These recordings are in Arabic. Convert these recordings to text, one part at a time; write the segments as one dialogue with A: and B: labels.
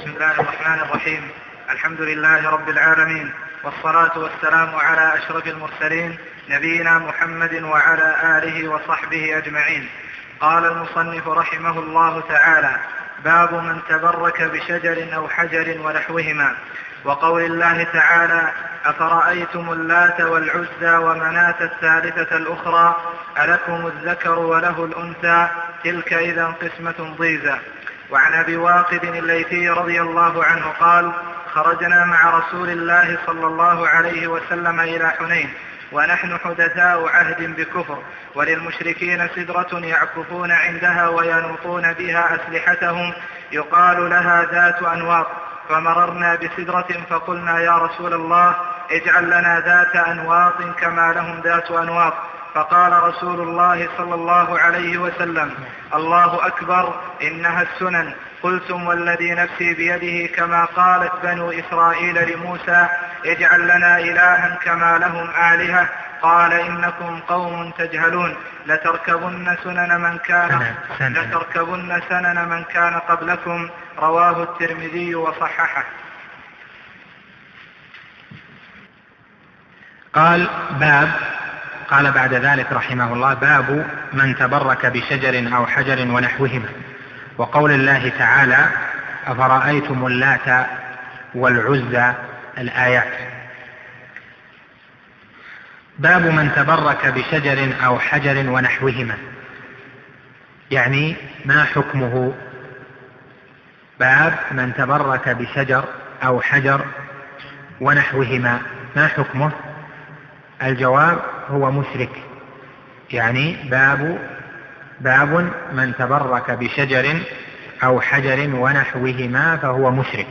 A: بسم الله الرحمن الرحيم الحمد لله رب العالمين والصلاة والسلام على أشرف المرسلين نبينا محمد وعلى آله وصحبه أجمعين قال المصنف رحمه الله تعالى باب من تبرك بشجر أو حجر ونحوهما وقول الله تعالى أفرأيتم اللات والعزى ومناة الثالثة الأخرى ألكم الذكر وله الأنثى تلك إذا قسمة ضيزى وعن أبي واقد الليثي رضي الله عنه قال خرجنا مع رسول الله صلى الله عليه وسلم إلى حنين ونحن حدثاء عهد بكفر وللمشركين سدرة يعكفون عندها وينوطون بها أسلحتهم يقال لها ذات أنواط فمررنا بسدرة فقلنا يا رسول الله اجعل لنا ذات أنواط كما لهم ذات أنواط. فقال رسول الله صلى الله عليه وسلم الله أكبر إنها السنن. قلتم والذي نفسي بيده كما قالت بنو إسرائيل لموسى اجعل لنا إلها كما لهم آلهة. قال إنكم قوم تجهلون. لتركبن سنن من كان لتركبن سنن من كان قبلكم. رواه الترمذي وصححه.
B: قال باب قال بعد ذلك رحمه الله باب من تبرك بشجر أو حجر ونحوهما. وقول الله تعالى أفرأيتم اللات والعزى الآيات. باب من تبرك بشجر أو حجر ونحوهما. يعني ما حكمه؟ باب من تبرك بشجر أو حجر ونحوهما. ما حكمه؟ الجواب هو مشرك. يعني باب باب من تبرك بشجر أو حجر ونحوهما فهو مشرك.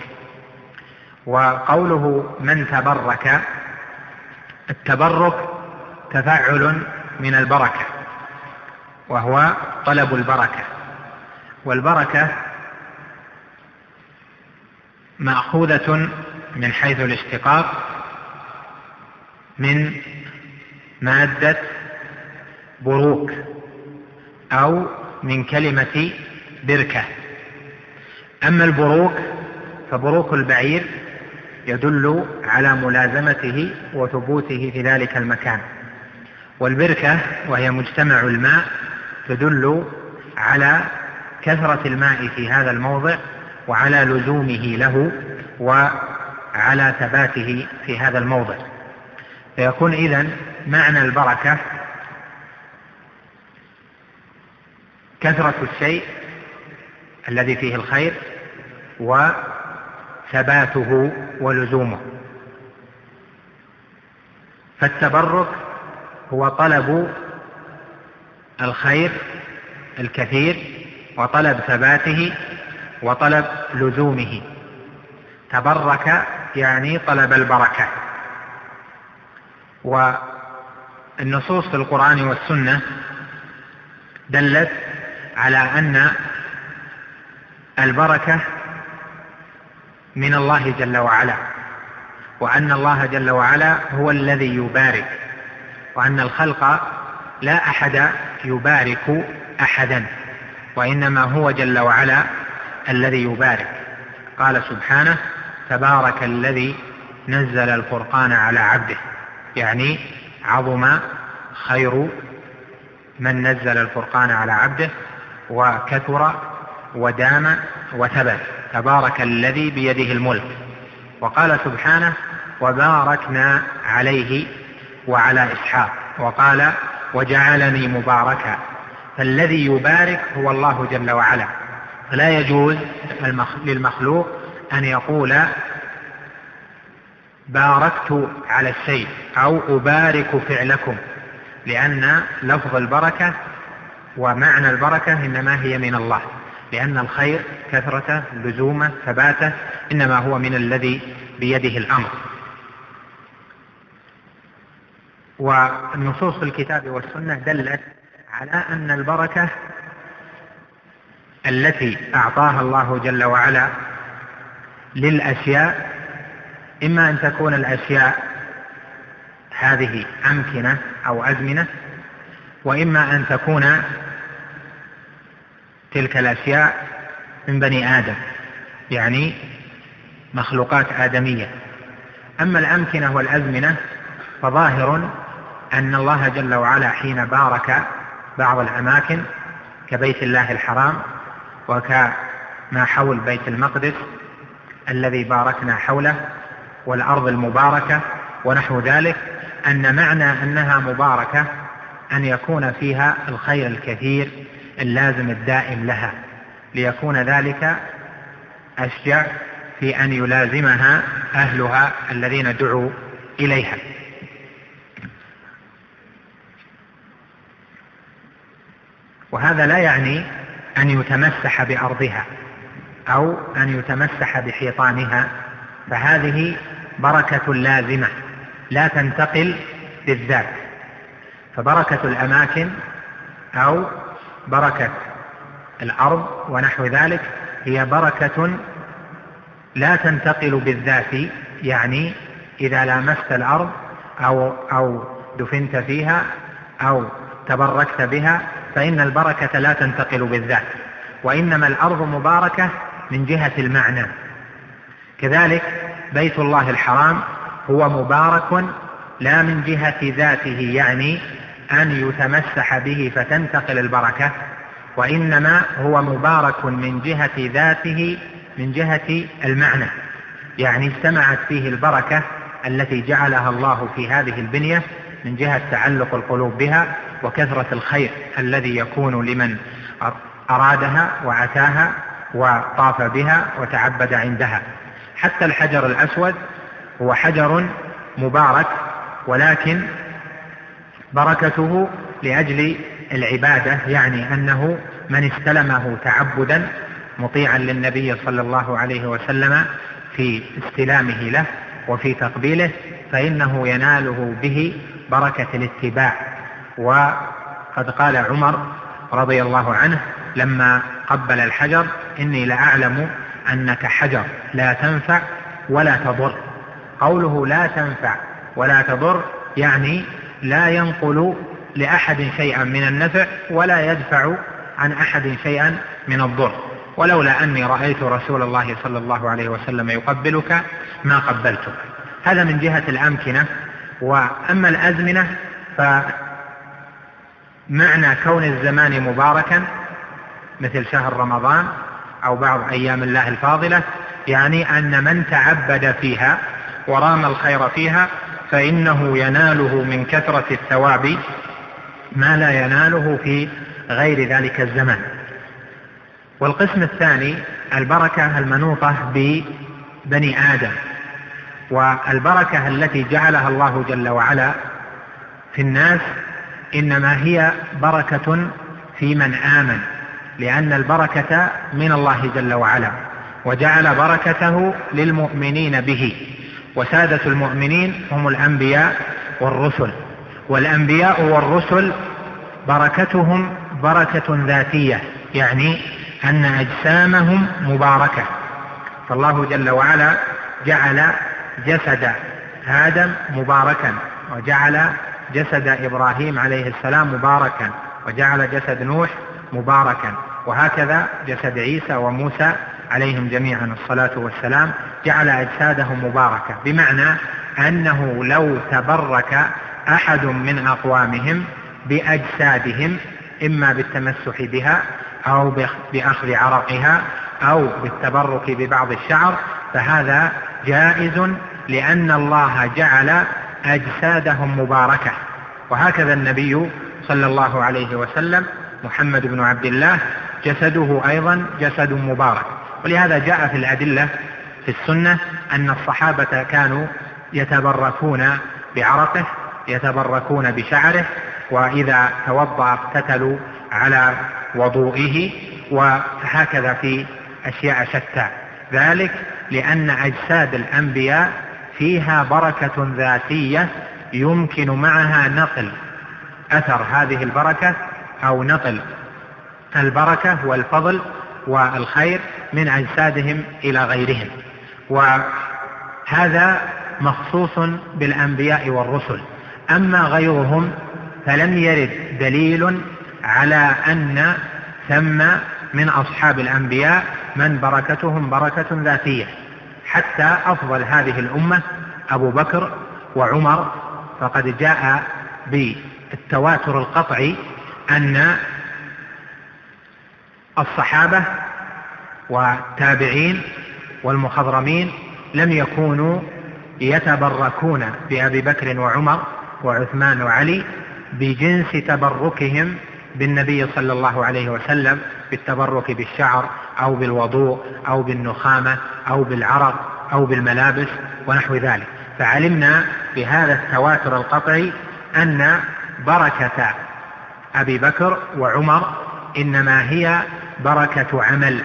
B: وقوله من تبرك التبرك تفعل من البركة وهو طلب البركة. والبركة مأخوذة من حيث الاشتقاق من مادة بروك أو من كلمة بركة. أما البروك فبروك البعير يدل على ملازمته وثبوته في ذلك المكان. والبركة وهي مجتمع الماء تدل على كثرة الماء في هذا الموضع وعلى لزومه له وعلى ثباته في هذا الموضع. فيكون إذن معنى البركة كثرة الشيء الذي فيه الخير وثباته ولزومه. فالتبرك هو طلب الخير الكثير وطلب ثباته وطلب لزومه. تبرك يعني طلب البركة. والنصوص في القرآن والسنة دلت على أن البركة من الله جل وعلا وأن الله جل وعلا هو الذي يبارك وأن الخلق لا أحد يبارك أحدا وإنما هو جل وعلا الذي يبارك. قال سبحانه تبارك الذي نزل الفرقان على عبده يعني عظم خير من نزل الفرقان على عبده وكثر ودام وثبت. تبارك الذي بيده الملك. وقال سبحانه وباركنا عليه وعلى إسحاق وقال وجعلني مباركا فالذي يبارك هو الله جل وعلا. فلا يجوز للمخلوق أن يقول باركت على الشيء أو أبارك فعلكم لأن لفظ البركة ومعنى البركة إنما هي من الله لأن الخير كثرته لزومة ثباتة إنما هو من الذي بيده الأمر. والنصوص في الكتاب والسنة دلت على أن البركة التي أعطاها الله جل وعلا للأشياء إما أن تكون الأشياء هذه أمكنة أو أزمنة وإما أن تكون تلك الأشياء من بني آدم يعني مخلوقات آدمية. أما الأمكنة والأزمنة فظاهر أن الله جل وعلا حين بارك بعض الأماكن كبيت الله الحرام وكما حول بيت المقدس الذي باركنا حوله والأرض المباركة ونحو ذلك أن معنى أنها مباركة أن يكون فيها الخير الكثير اللازم الدائم لها ليكون ذلك أشجع في أن يلازمها أهلها الذين دعوا إليها. وهذا لا يعني أن يتمسح بأرضها أو أن يتمسح بحيطانها فهذه بركة لازمة لا تنتقل بالذات فبركة الأماكن أو بركة الأرض ونحو ذلك هي بركة لا تنتقل بالذات يعني إذا لامست الأرض أو أو دفنت فيها أو تبركت بها فإن البركة لا تنتقل بالذات وإنما الأرض مباركة من جهة المعنى. كذلك بيت الله الحرام هو مبارك لا من جهة ذاته يعني أن يتمسح به فتنتقل البركة وإنما هو مبارك من جهة ذاته من جهة المعنى يعني اجتمعت فيه البركة التي جعلها الله في هذه البنية من جهة تعلق القلوب بها وكثرة الخير الذي يكون لمن أرادها وعتاها وطاف بها وتعبد عندها. حتى الحجر الأسود هو حجر مبارك ولكن بركته لأجل العبادة يعني أنه من استلمه تعبدا مطيعا للنبي صلى الله عليه وسلم في استلامه له وفي تقبيله فإنه يناله به بركة الاتباع. وقد قال عمر رضي الله عنه لما قبل الحجر إني لأعلم أنك حجر لا تنفع ولا تضر. قوله لا تنفع ولا تضر يعني لا ينقل لأحد شيئا من النفع ولا يدفع عن أحد شيئا من الضر. ولولا أني رأيت رسول الله صلى الله عليه وسلم يقبلك ما قبلتك. هذا من جهة الأمكنة. وأما الأزمنة فمعنى كون الزمان مباركا مثل شهر رمضان أو بعض أيام الله الفاضلة يعني أن من تعبد فيها ورام الخير فيها فإنه يناله من كثرة الثواب ما لا يناله في غير ذلك الزمان والقسم الثاني البركة المنوطة ببني آدم والبركة التي جعلها الله جل وعلا في الناس إنما هي بركة في من آمن. لأن البركة من الله جل وعلا وجعل بركته للمؤمنين به. وسادة المؤمنين هم الأنبياء والرسل والأنبياء والرسل بركتهم بركة ذاتية يعني أن أجسامهم مباركة. فالله جل وعلا جعل جسد آدم مباركا وجعل جسد إبراهيم عليه السلام مباركا وجعل جسد نوح مباركا. وهكذا جسد عيسى وموسى عليهم جميعا الصلاة والسلام جعل أجسادهم مباركة بمعنى أنه لو تبرك أحد من أقوامهم بأجسادهم إما بالتمسح بها أو بأخذ عرقها أو بالتبرك ببعض الشعر فهذا جائز لأن الله جعل أجسادهم مباركة. وهكذا النبي صلى الله عليه وسلم محمد بن عبد الله جسده أيضا جسد مبارك. ولهذا جاء في الأدلة في السنة أن الصحابة كانوا يتبركون بعرقه يتبركون بشعره وإذا توضأ اقتتلوا على وضوئه وهكذا في أشياء شتى. ذلك لأن أجساد الأنبياء فيها بركة ذاتية يمكن معها نقل أثر هذه البركة أو نقل. البركة والفضل والخير من أجسادهم إلى غيرهم. وهذا مخصوص بالأنبياء والرسل. أما غيرهم فلم يرد دليل على أن ثم من أصحاب الأنبياء من بركتهم بركة ذاتية. حتى أفضل هذه الأمة أبو بكر وعمر فقد جاء بالتواتر القطعي أن الصحابة والتابعين والمخضرمين لم يكونوا يتبركون بأبي بكر وعمر وعثمان وعلي بجنس تبركهم بالنبي صلى الله عليه وسلم بالتبرك بالشعر أو بالوضوء أو بالنخامة أو بالعرق أو بالملابس ونحو ذلك. فعلمنا بهذا التواتر القطعي أن بركة أبي بكر وعمر إنما هي بركة عمل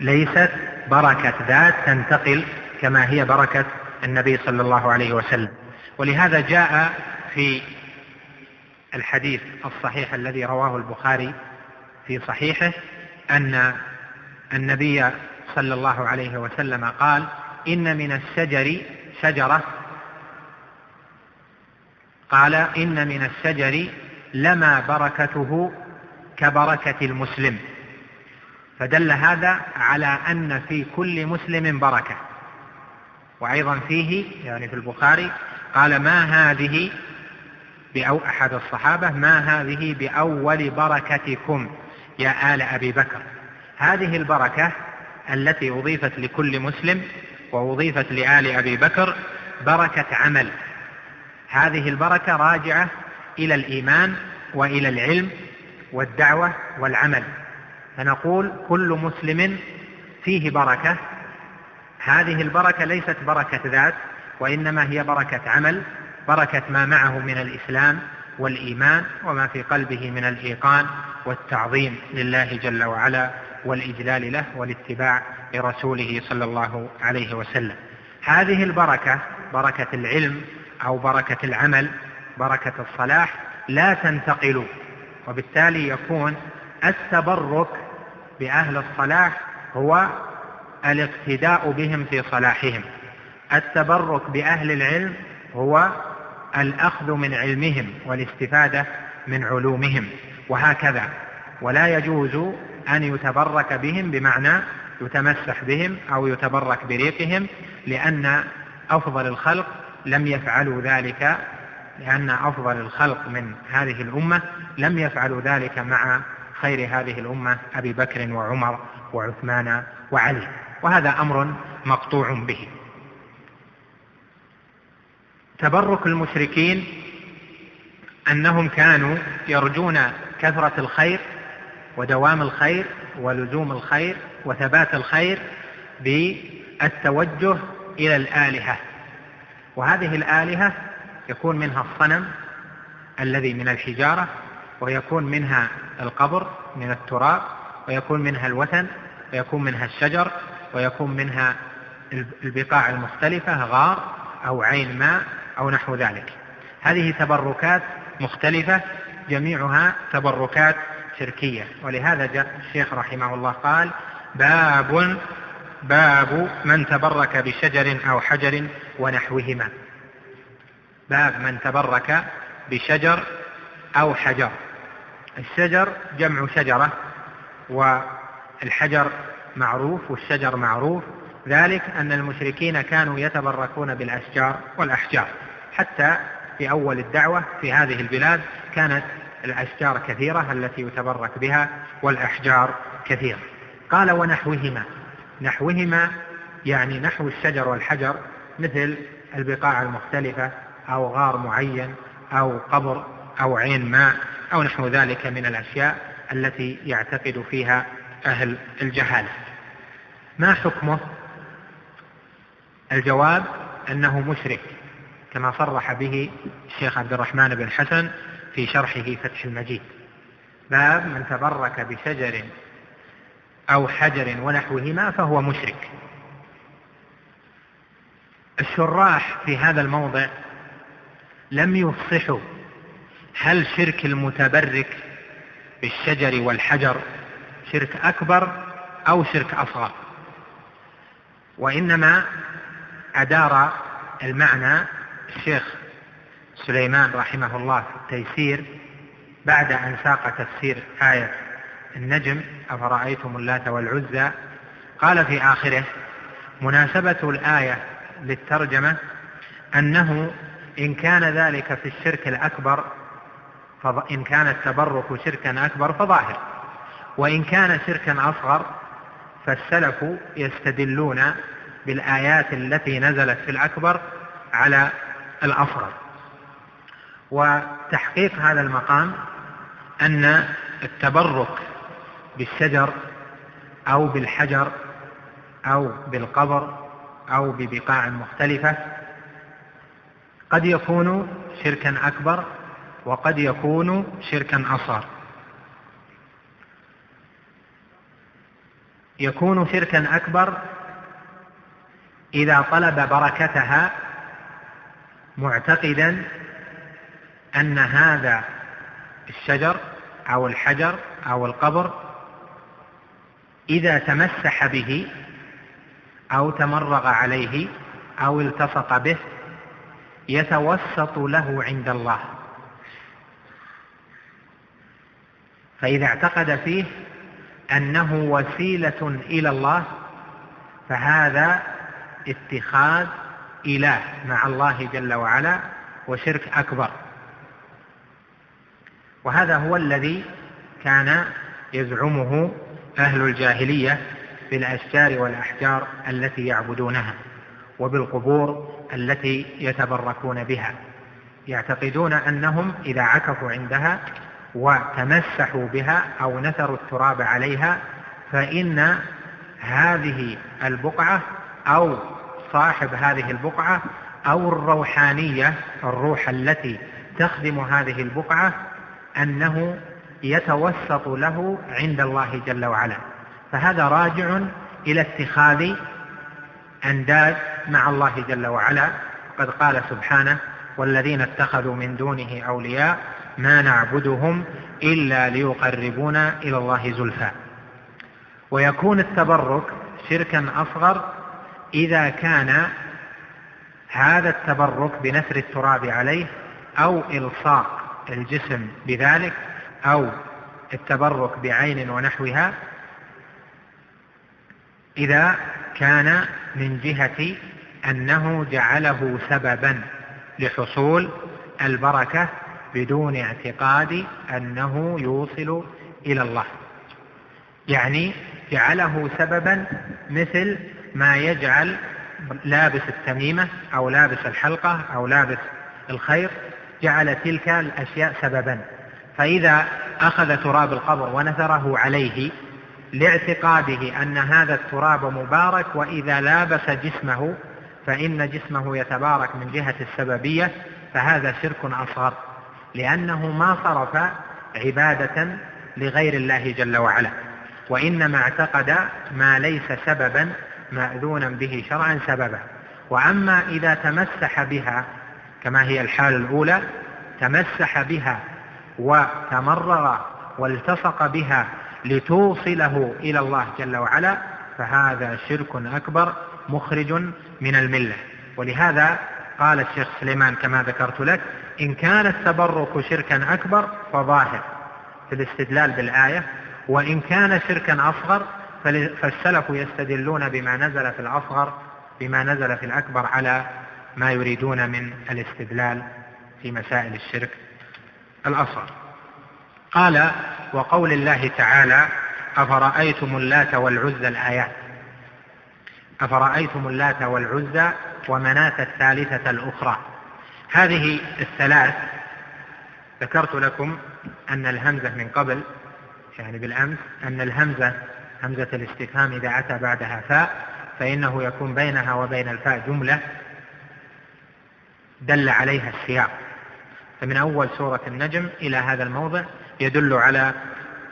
B: ليست بركة ذات تنتقل كما هي بركة النبي صلى الله عليه وسلم. ولهذا جاء في الحديث الصحيح الذي رواه البخاري في صحيحه أن النبي صلى الله عليه وسلم قال إن من الشجر شجرة. قال إن من الشجر لما بركته كبركة المسلم. فدل هذا على أن في كل مسلم بركة. وأيضا فيه يعني في البخاري قال ما هذه بأو أحد الصحابة ما هذه بأول بركتكم يا آل أبي بكر؟ هذه البركة التي أضيفت لكل مسلم وأضيفت لآل أبي بكر بركة عمل. هذه البركة راجعة إلى الإيمان وإلى العلم والدعوة والعمل. فنقول كل مسلم فيه بركة. هذه البركة ليست بركة ذات وإنما هي بركة عمل بركة ما معه من الإسلام والإيمان وما في قلبه من الإيقان والتعظيم لله جل وعلا والإجلال له والاتباع لرسوله صلى الله عليه وسلم. هذه البركة بركة العلم أو بركة العمل بركة الصلاح لا تنتقل وبالتالي يكون التبرك بأهل الصلاح هو الاقتداء بهم في صلاحهم. التبرك بأهل العلم هو الأخذ من علمهم والاستفادة من علومهم. وهكذا. ولا يجوز أن يتبرك بهم بمعنى يتمسح بهم أو يتبرك بريقهم لأن أفضل الخلق لم يفعلوا ذلك لأن أفضل الخلق من هذه الأمة لم يفعلوا ذلك مع خير هذه الأمة أبي بكر وعمر وعثمان وعلي. وهذا أمر مقطوع به. تبرك المشركين أنهم كانوا يرجون كثرة الخير ودوام الخير ولزوم الخير وثبات الخير بالتوجه إلى الآلهة. وهذه الآلهة يكون منها الصنم الذي من الحجارة ويكون منها القبر من التراب ويكون منها الوثن ويكون منها الشجر ويكون منها البقاع المختلفة غار أو عين ماء أو نحو ذلك. هذه تبركات مختلفة جميعها تبركات شركية. ولهذا جاء الشيخ رحمه الله قال باب باب من تبرك بشجر أو حجر ونحوهما. باب من تبرك بشجر أو حجر. الشجر جمع شجرة والحجر معروف والشجر معروف. ذلك أن المشركين كانوا يتبركون بالأشجار والأحجار. حتى في أول الدعوة في هذه البلاد كانت الأشجار كثيرة التي يتبرك بها والأحجار كثيرة. قال ونحوهما. نحوهما يعني نحو الشجر والحجر مثل البقاع المختلفة أو غار معين أو قبر أو عين ماء أو نحو ذلك من الأشياء التي يعتقد فيها أهل الجهالة. ما حكمه؟ الجواب أنه مشرك كما صرح به الشيخ عبد الرحمن بن حسن في شرحه فتح المجيد. باب من تبرك بشجر أو حجر ونحوهما فهو مشرك. الشراح في هذا الموضع لم يفصحوا. هل شرك المتبرك بالشجر والحجر شرك أكبر أو شرك أصغر؟ وإنما أدار المعنى الشيخ سليمان رحمه الله في التيسير بعد أن ساق تفسير آية النجم أفرأيتم اللات والعزى؟ قال في آخره مناسبة الآية للترجمة أنه إن كان ذلك في الشرك الأكبر إن كان التبرك شركا أكبر فظاهر. وإن كان شركا أصغر فالسلف يستدلون بالآيات التي نزلت في الأكبر على الأصغر. وتحقيق هذا المقام أن التبرك بالشجر أو بالحجر أو بالقبر أو ببقاع مختلفة قد يكون شركا أكبر وقد يكون شركا أصغر. يكون شركا أكبر إذا طلب بركتها معتقدا أن هذا الشجر أو الحجر أو القبر إذا تمسح به أو تمرغ عليه أو التصق به يتوسط له عند الله. فإذا اعتقد فيه أنه وسيلة إلى الله فهذا اتخاذ إله مع الله جل وعلا وشرك أكبر. وهذا هو الذي كان يزعمه أهل الجاهلية بالأشجار والأحجار التي يعبدونها وبالقبور التي يتبركون بها. يعتقدون أنهم إذا عكفوا عندها وتمسحوا بها أو نثروا التراب عليها فإن هذه البقعة أو صاحب هذه البقعة أو الروحانية الروح التي تخدم هذه البقعة أنه يتوسط له عند الله جل وعلا. فهذا راجع إلى اتخاذ أنداد مع الله جل وعلا. قد قال سبحانه والذين اتخذوا من دونه أولياء ما نعبدهم إلا ليقربونا إلى الله زلفى. ويكون التبرك شركا أصغر إذا كان هذا التبرك بنثر التراب عليه أو إلصاق الجسم بذلك أو التبرك بعين ونحوها إذا كان من جهة أنه جعله سببا لحصول البركة بدون اعتقاد أنه يوصل إلى الله. يعني جعله سببا مثل ما يجعل لابس التميمة أو لابس الحلقة أو لابس الخير جعل تلك الأشياء سببا. فإذا أخذ تراب القبر ونثره عليه لاعتقاده أن هذا التراب مبارك وإذا لابس جسمه فإن جسمه يتبارك من جهة السببية فهذا شرك أصغر لأنه ما صرف عبادة لغير الله جل وعلا وإنما اعتقد ما ليس سببا مأذونا به شرعا سببا. وأما إذا تمسح بها كما هي الحال الأولى تمسح بها وتمرغ والتصق بها لتوصله إلى الله جل وعلا فهذا شرك أكبر مخرج من الملة. ولهذا قال الشيخ سليمان كما ذكرت لك إن كان التبرك شركا أكبر فظاهر في الاستدلال بالآية وإن كان شركا أصغر فالسلف يستدلون بما نزل في الأصغر بما نزل في الأكبر على ما يريدون من الاستدلال في مسائل الشرك الأصغر. قال وقول الله تعالى أفرأيتم اللات والعزى الآيات؟ أفرأيتم اللات والعزى ومناة الثالثة الأخرى؟ هذه الثلاث ذكرت لكم أن الهمزة من قبل يعني بالأمس أن الهمزة همزة الاستفهام إذا أتى بعدها فاء فإنه يكون بينها وبين الفاء جملة دل عليها السياق. فمن أول سورة النجم إلى هذا الموضع يدل على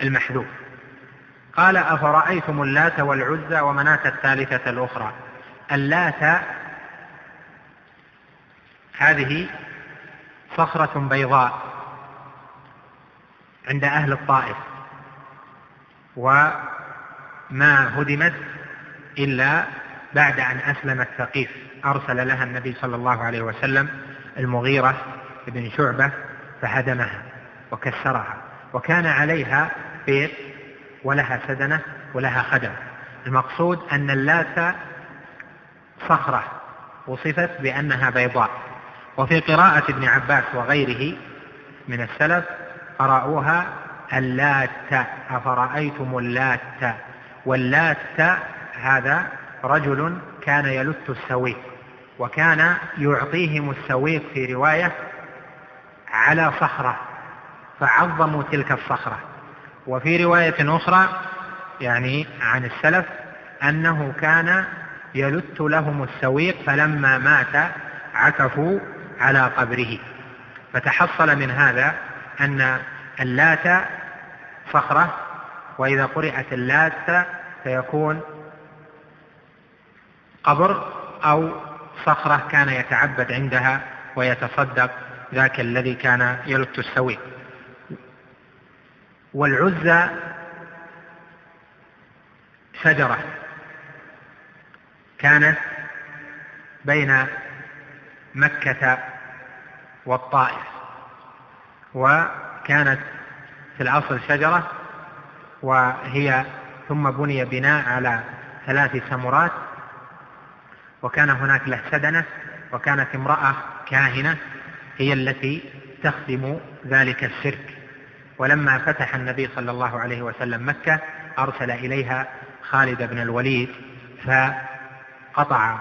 B: المحذوف. قال أفرأيتم اللات والعزى ومناة الثالثة الأخرى؟ اللات هذه صخرة بيضاء عند أهل الطائف وما هدمت إلا بعد أن أسلمت ثقيف أرسل لها النبي صلى الله عليه وسلم المغيرة بن شعبة فهدمها وكسرها وكان عليها بيت ولها سدنة ولها خدم. المقصود أن اللات صخرة وصفت بأنها بيضاء. وفي قراءة ابن عباس وغيره من السلف قرأوها اللات أفرأيتم اللات؟ واللات هذا رجل كان يلت السويق وكان يعطيهم السويق في رواية على صخرة فعظموا تلك الصخرة. وفي رواية أخرى يعني عن السلف أنه كان يلت لهم السويق فلما مات عكفوا على قبره. فتحصل من هذا أن اللات صخرة وإذا قرأت اللات فيكون قبر أو صخرة كان يتعبد عندها ويتصدق ذاك الذي كان يلت السويق. والعزى شجرة كانت بين مكة والطائف وكانت في الأصل شجرة وهي ثم بني بناء على ثلاث سمرات وكان هناك له سدنة وكانت امرأة كاهنة هي التي تخدم ذلك الشرك. ولما فتح النبي صلى الله عليه وسلم مكة أرسل إليها خالد بن الوليد فقطع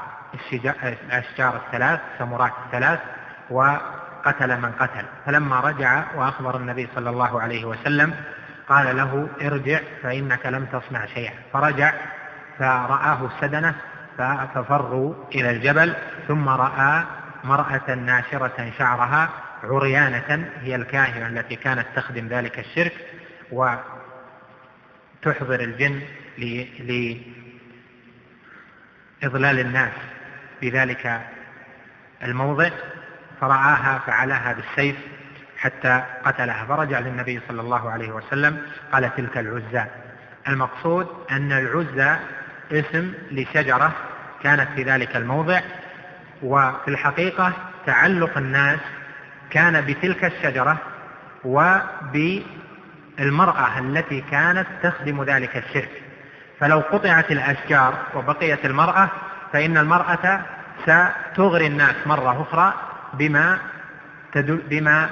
B: الأشجار الثلاث سمرات الثلاث وقتل من قتل. فلما رجع وأخبر النبي صلى الله عليه وسلم قال له ارجع فإنك لم تصنع شيئا. فرجع فرآه السدنة ففروا إلى الجبل ثم رأى مرأة ناشرة شعرها عريانة هي الكاهنة التي كانت تخدم ذلك الشرك وتحضر الجن لإضلال الناس في ذلك الموضع فرآها فعلاها بالسيف حتى قتلها. فرجع للنبي صلى الله عليه وسلم قال تلك العزى. المقصود أن العزى اسم لشجرة كانت في ذلك الموضع وفي الحقيقة تعلق الناس كان بتلك الشجرة وبالمرأة التي كانت تخدم ذلك الشرك. فلو قطعت الأشجار وبقيت المرأة فإن المرأة ستغري الناس مرة أخرى بما بما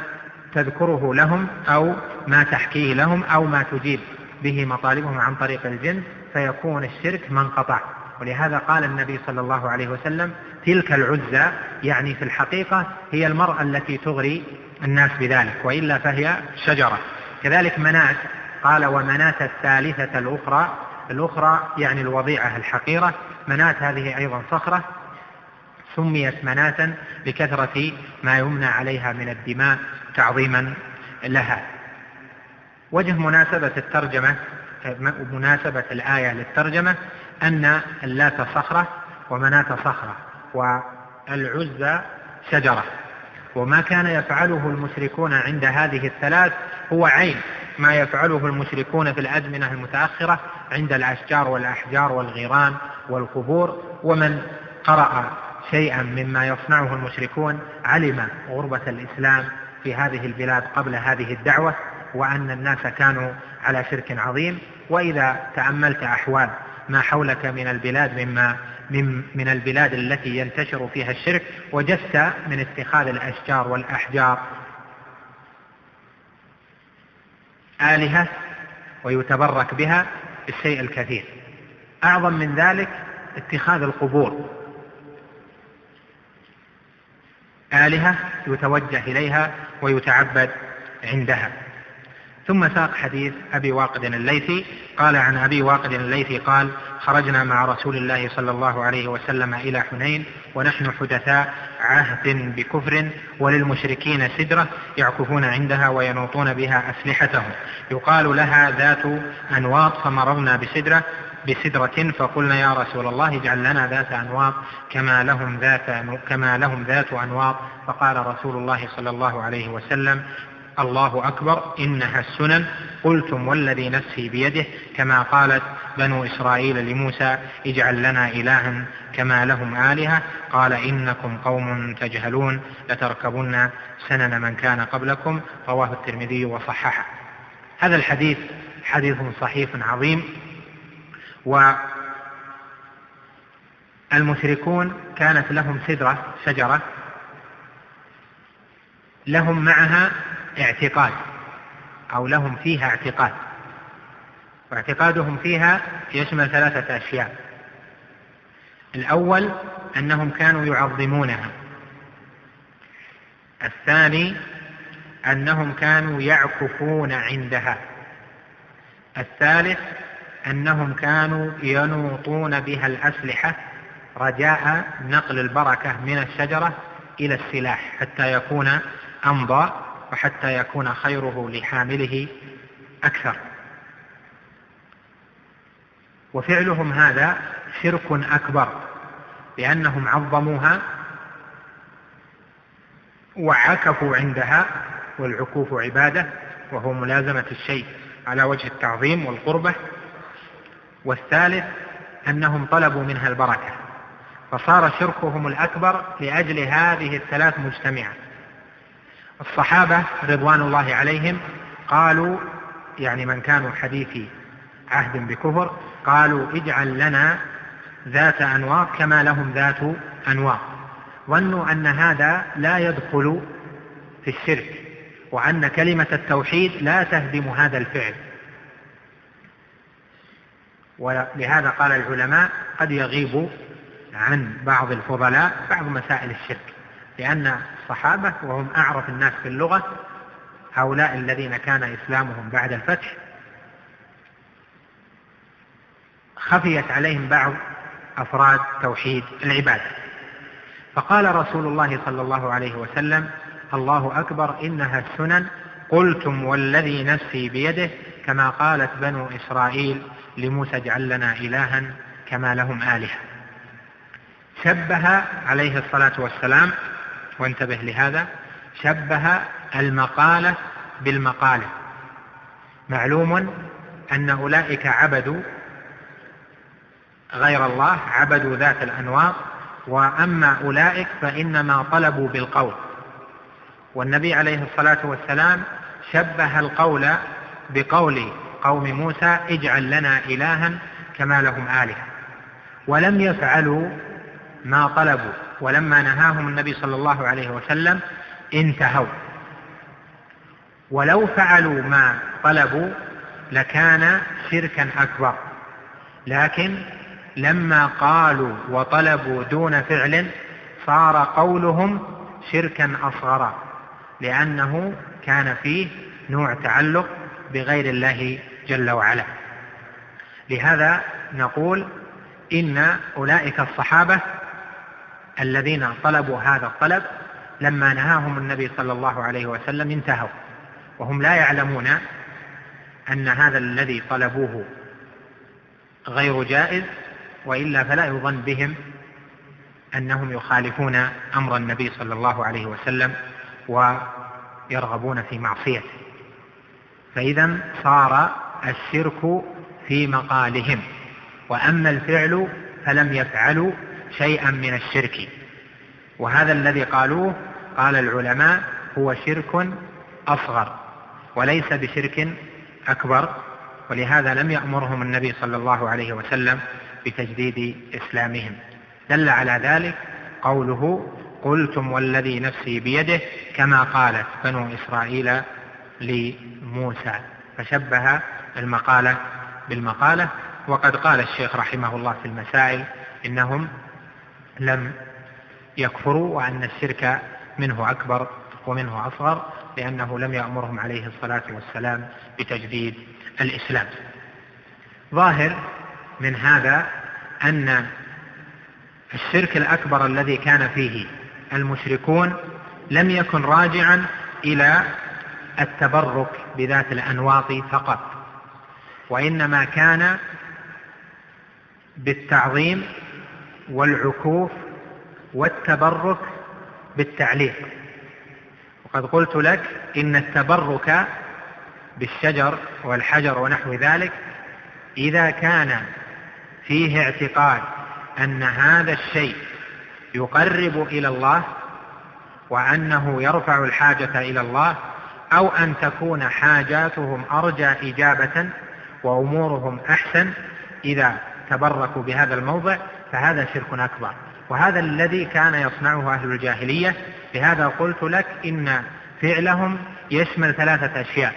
B: تذكره لهم أو ما تحكيه لهم أو ما تجيب به مطالبهم عن طريق الجن فيكون الشرك منقطع. ولهذا قال النبي صلى الله عليه وسلم تلك العزى يعني في الحقيقة هي المرأة التي تغري الناس بذلك وإلا فهي شجرة. كذلك منات قال ومنات الثالثة الأخرى الأخرى يعني الوضيعة الحقيرة منات هذه أيضا صخرة سميت مناتا لكثرة ما يمنى عليها من الدماء تعظيما لها. وجه مناسبة الترجمة مناسبة الآية للترجمة أن اللات صخرة ومناة صخرة والعزى شجرة. وما كان يفعله المشركون عند هذه الثلاث هو عين. ما يفعله المشركون في الأزمنة المتأخرة عند الأشجار والأحجار والغيران والقبور. ومن قرأ شيئا مما يصنعه المشركون علم غربة الإسلام في هذه البلاد قبل هذه الدعوة وأن الناس كانوا على شرك عظيم. وإذا تأملت أحوال ما حولك من البلاد مما من, من البلاد التي ينتشر فيها الشرك وجدت من اتخاذ الأشجار والأحجار. آلهة ويتبرك بها الشيء الكثير. أعظم من ذلك اتخاذ القبور. آلهة يتوجه إليها ويتعبد عندها. ثم ساق حديث أبي واقد الليثي. قال عن أبي واقد الليثي قال خرجنا مع رسول الله صلى الله عليه وسلم إلى حنين ونحن حدثاء عهد بكفر وللمشركين سدرة يعكفون عندها وينوطون بها أسلحتهم. يقال لها ذات أنواط فمررنا بسدرة بسدرة فقلنا يا رسول الله اجعل لنا ذات أنواط كما لهم ذات كما لهم ذات أنواط. فقال رسول الله صلى الله عليه وسلم الله أكبر إنها السنن. قلتم والذي نفسي بيده كما قالت بنو إسرائيل لموسى اجعل لنا إلها كما لهم آلهة. قال إنكم قوم تجهلون لتركبن سنن من كان قبلكم. رواه الترمذي وصححه. هذا الحديث حديث صحيح عظيم. المشركون كانت لهم سدرة شجرة لهم معها اعتقاد أو لهم فيها اعتقاد. واعتقادهم فيها يشمل ثلاثة أشياء. الأول أنهم كانوا يعظمونها. الثاني أنهم كانوا يعكفون عندها. الثالث أنهم كانوا ينوطون بها الأسلحة رجاء نقل البركة من الشجرة إلى السلاح حتى يكون أمضى وحتى يكون خيره لحامله أكثر. وفعلهم هذا شرك أكبر لأنهم عظموها وعكفوا عندها والعكوف عبادة وهو ملازمة الشيء على وجه التعظيم والقربة. والثالث أنهم طلبوا منها البركة فصار شركهم الأكبر لأجل هذه الثلاث مجتمعة الصحابة رضوان الله عليهم قالوا يعني من كانوا حديثي عهد بكفر قالوا اجعل لنا ذات أنواط كما لهم ذات أنواط ظنوا أن هذا لا يدخل في الشرك وأن كلمة التوحيد لا تهدم هذا الفعل. ولهذا قال العلماء قد يغيب عن بعض الفضلاء بعض مسائل الشرك لأن الصحابة وهم أعرف الناس في اللغة هؤلاء الذين كان إسلامهم بعد الفتح خفيت عليهم بعض أفراد توحيد العبادة. فقال رسول الله صلى الله عليه وسلم الله أكبر إنها السنن. قلتم والذي نفسي بيده كما قالت بنو إسرائيل لموسى اجعل لنا إلها كما لهم آلهة. شبه عليه الصلاة والسلام وانتبه لهذا شبه المقالة بالمقالة. معلوم أن أولئك عبدوا غير الله عبدوا ذات الأنواط وأما أولئك فإنما طلبوا بالقول. والنبي عليه الصلاة والسلام شبه القول بقول قوم موسى اجعل لنا إلها كما لهم آلهة. ولم يفعلوا ما طلبوا. ولما نهاهم النبي صلى الله عليه وسلم انتهوا. ولو فعلوا ما طلبوا لكان شركا أكبر. لكن لما قالوا وطلبوا دون فعل صار قولهم شركا أصغر لأنه كان فيه نوع تعلق بغير الله جل وعلا. لهذا نقول إن أولئك الصحابة الذين طلبوا هذا الطلب لما نهاهم النبي صلى الله عليه وسلم انتهوا. وهم لا يعلمون أن هذا الذي طلبوه غير جائز وإلا فلا يظن بهم أنهم يخالفون أمر النبي صلى الله عليه وسلم ويرغبون في معصيته. فإذا صار الشرك في مقالهم وأما الفعل فلم يفعلوا شيئا من الشرك. وهذا الذي قالوه قال العلماء هو شرك أصغر وليس بشرك أكبر. ولهذا لم يأمرهم النبي صلى الله عليه وسلم بتجديد إسلامهم. دل على ذلك قوله قلتم والذي نفسي بيده كما قالت بنو إسرائيل لموسى. فشبه المقالة بالمقالة. وقد قال الشيخ رحمه الله في المسائل إنهم لم يكفروا وأن الشرك منه أكبر ومنه أصغر لأنه لم يأمرهم عليه الصلاة والسلام بتجديد الإسلام. ظاهر من هذا أن الشرك الأكبر الذي كان فيه المشركون لم يكن راجعا إلى التبرك بذات الأنواط فقط وإنما كان بالتعظيم والعكوف والتبرك بالتعليق. وقد قلت لك إن التبرك بالشجر والحجر ونحو ذلك إذا كان فيه اعتقاد أن هذا الشيء يقرب إلى الله وأنه يرفع الحاجة إلى الله أو أن تكون حاجاتهم أرجى إجابة وأمورهم أحسن إذا تبركوا بهذا الموضع فهذا شرك أكبر. وهذا الذي كان يصنعه أهل الجاهلية. لهذا قلت لك إن فعلهم يشمل ثلاثة أشياء.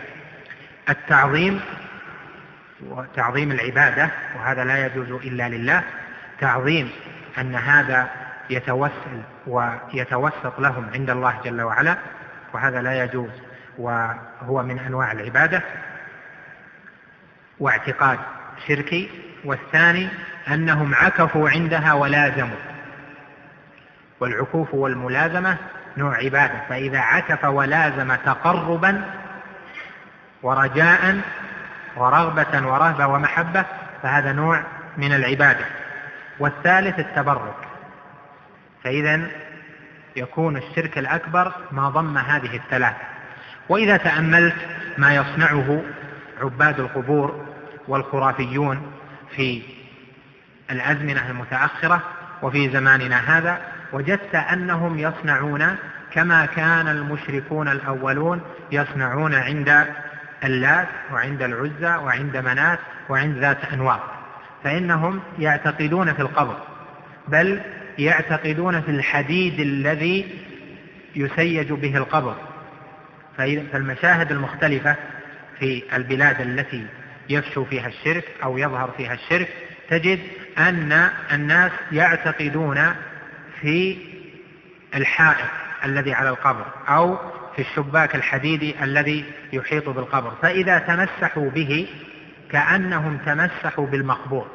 B: التعظيم وتعظيم العبادة وهذا لا يجوز إلا لله. تعظيم أن هذا يتوسل ويتوسط لهم عند الله جل وعلا وهذا لا يجوز وهو من أنواع العبادة. واعتقاد شركي والثاني أنهم عكفوا عندها ولازموا. والعكوف والملازمة نوع عبادة فإذا عكف ولازم تقربا ورجاء ورغبة ورهبة ومحبة فهذا نوع من العبادة. والثالث التبرك. فإذا يكون الشرك الأكبر ما ضم هذه الثلاثة. وإذا تأملت ما يصنعه عباد القبور والخرافيون في الأزمنة المتأخرة وفي زماننا هذا وجدت أنهم يصنعون كما كان المشركون الأولون يصنعون عند اللات وعند العزى وعند منات وعند ذات أنواط فإنهم يعتقدون في القبر بل يعتقدون في الحديد الذي يسيج به القبر. فالمشاهد المختلفة في البلاد التي يفشو فيها الشرك أو يظهر فيها الشرك تجد أن الناس يعتقدون في الحائط الذي على القبر أو في الشباك الحديدي الذي يحيط بالقبر. فإذا تمسحوا به كأنهم تمسحوا بالمقبور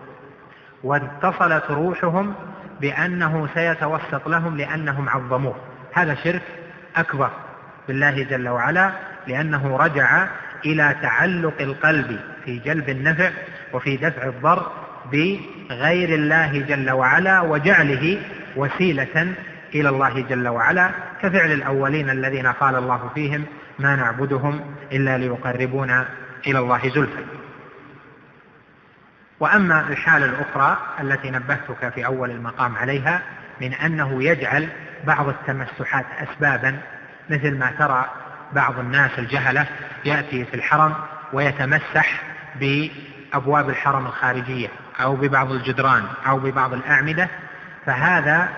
B: واتصلت روحهم بأنه سيتوسط لهم لأنهم عظموه. هذا شرك أكبر بالله جل وعلا لأنه رجع إلى تعلق القلب في جلب النفع وفي دفع الضر بغير الله جل وعلا وجعله وسيلة إلى الله جل وعلا كفعل الأولين الذين قال الله فيهم ما نعبدهم إلا ليقربونا إلى الله زلفى. وأما الحالة الأخرى التي نبهتك في أول المقام عليها من أنه يجعل بعض التمسحات أسبابا مثل ما ترى بعض الناس الجهلة يأتي في الحرم ويتمسح بأبواب الحرم الخارجية. أو ببعض الجدران أو ببعض الأعمدة فهذا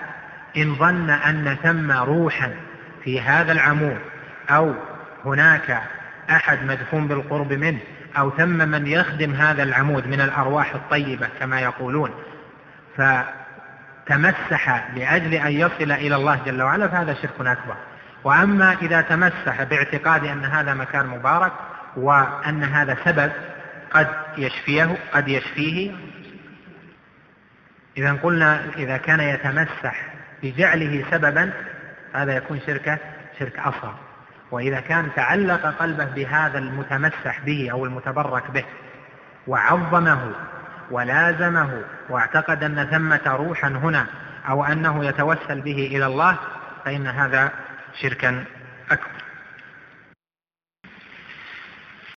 B: إن ظن أن ثم روحا في هذا العمود أو هناك أحد مدفون بالقرب منه أو ثم من يخدم هذا العمود من الأرواح الطيبة كما يقولون فتمسح لأجل أن يصل إلى الله جل وعلا فهذا شرك أكبر. وأما إذا تمسح باعتقاد أن هذا مكان مبارك وأن هذا سبب قد يشفيه قد يشفيه إذا قلنا إذا كان يتمسح بجعله سببا هذا يكون شركة شرك أصغر. وإذا كان تعلق قلبه بهذا المتمسح به أو المتبرك به وعظمه ولازمه واعتقد أن ثمة روحا هنا أو أنه يتوسل به إلى الله فإن هذا شركا أكبر.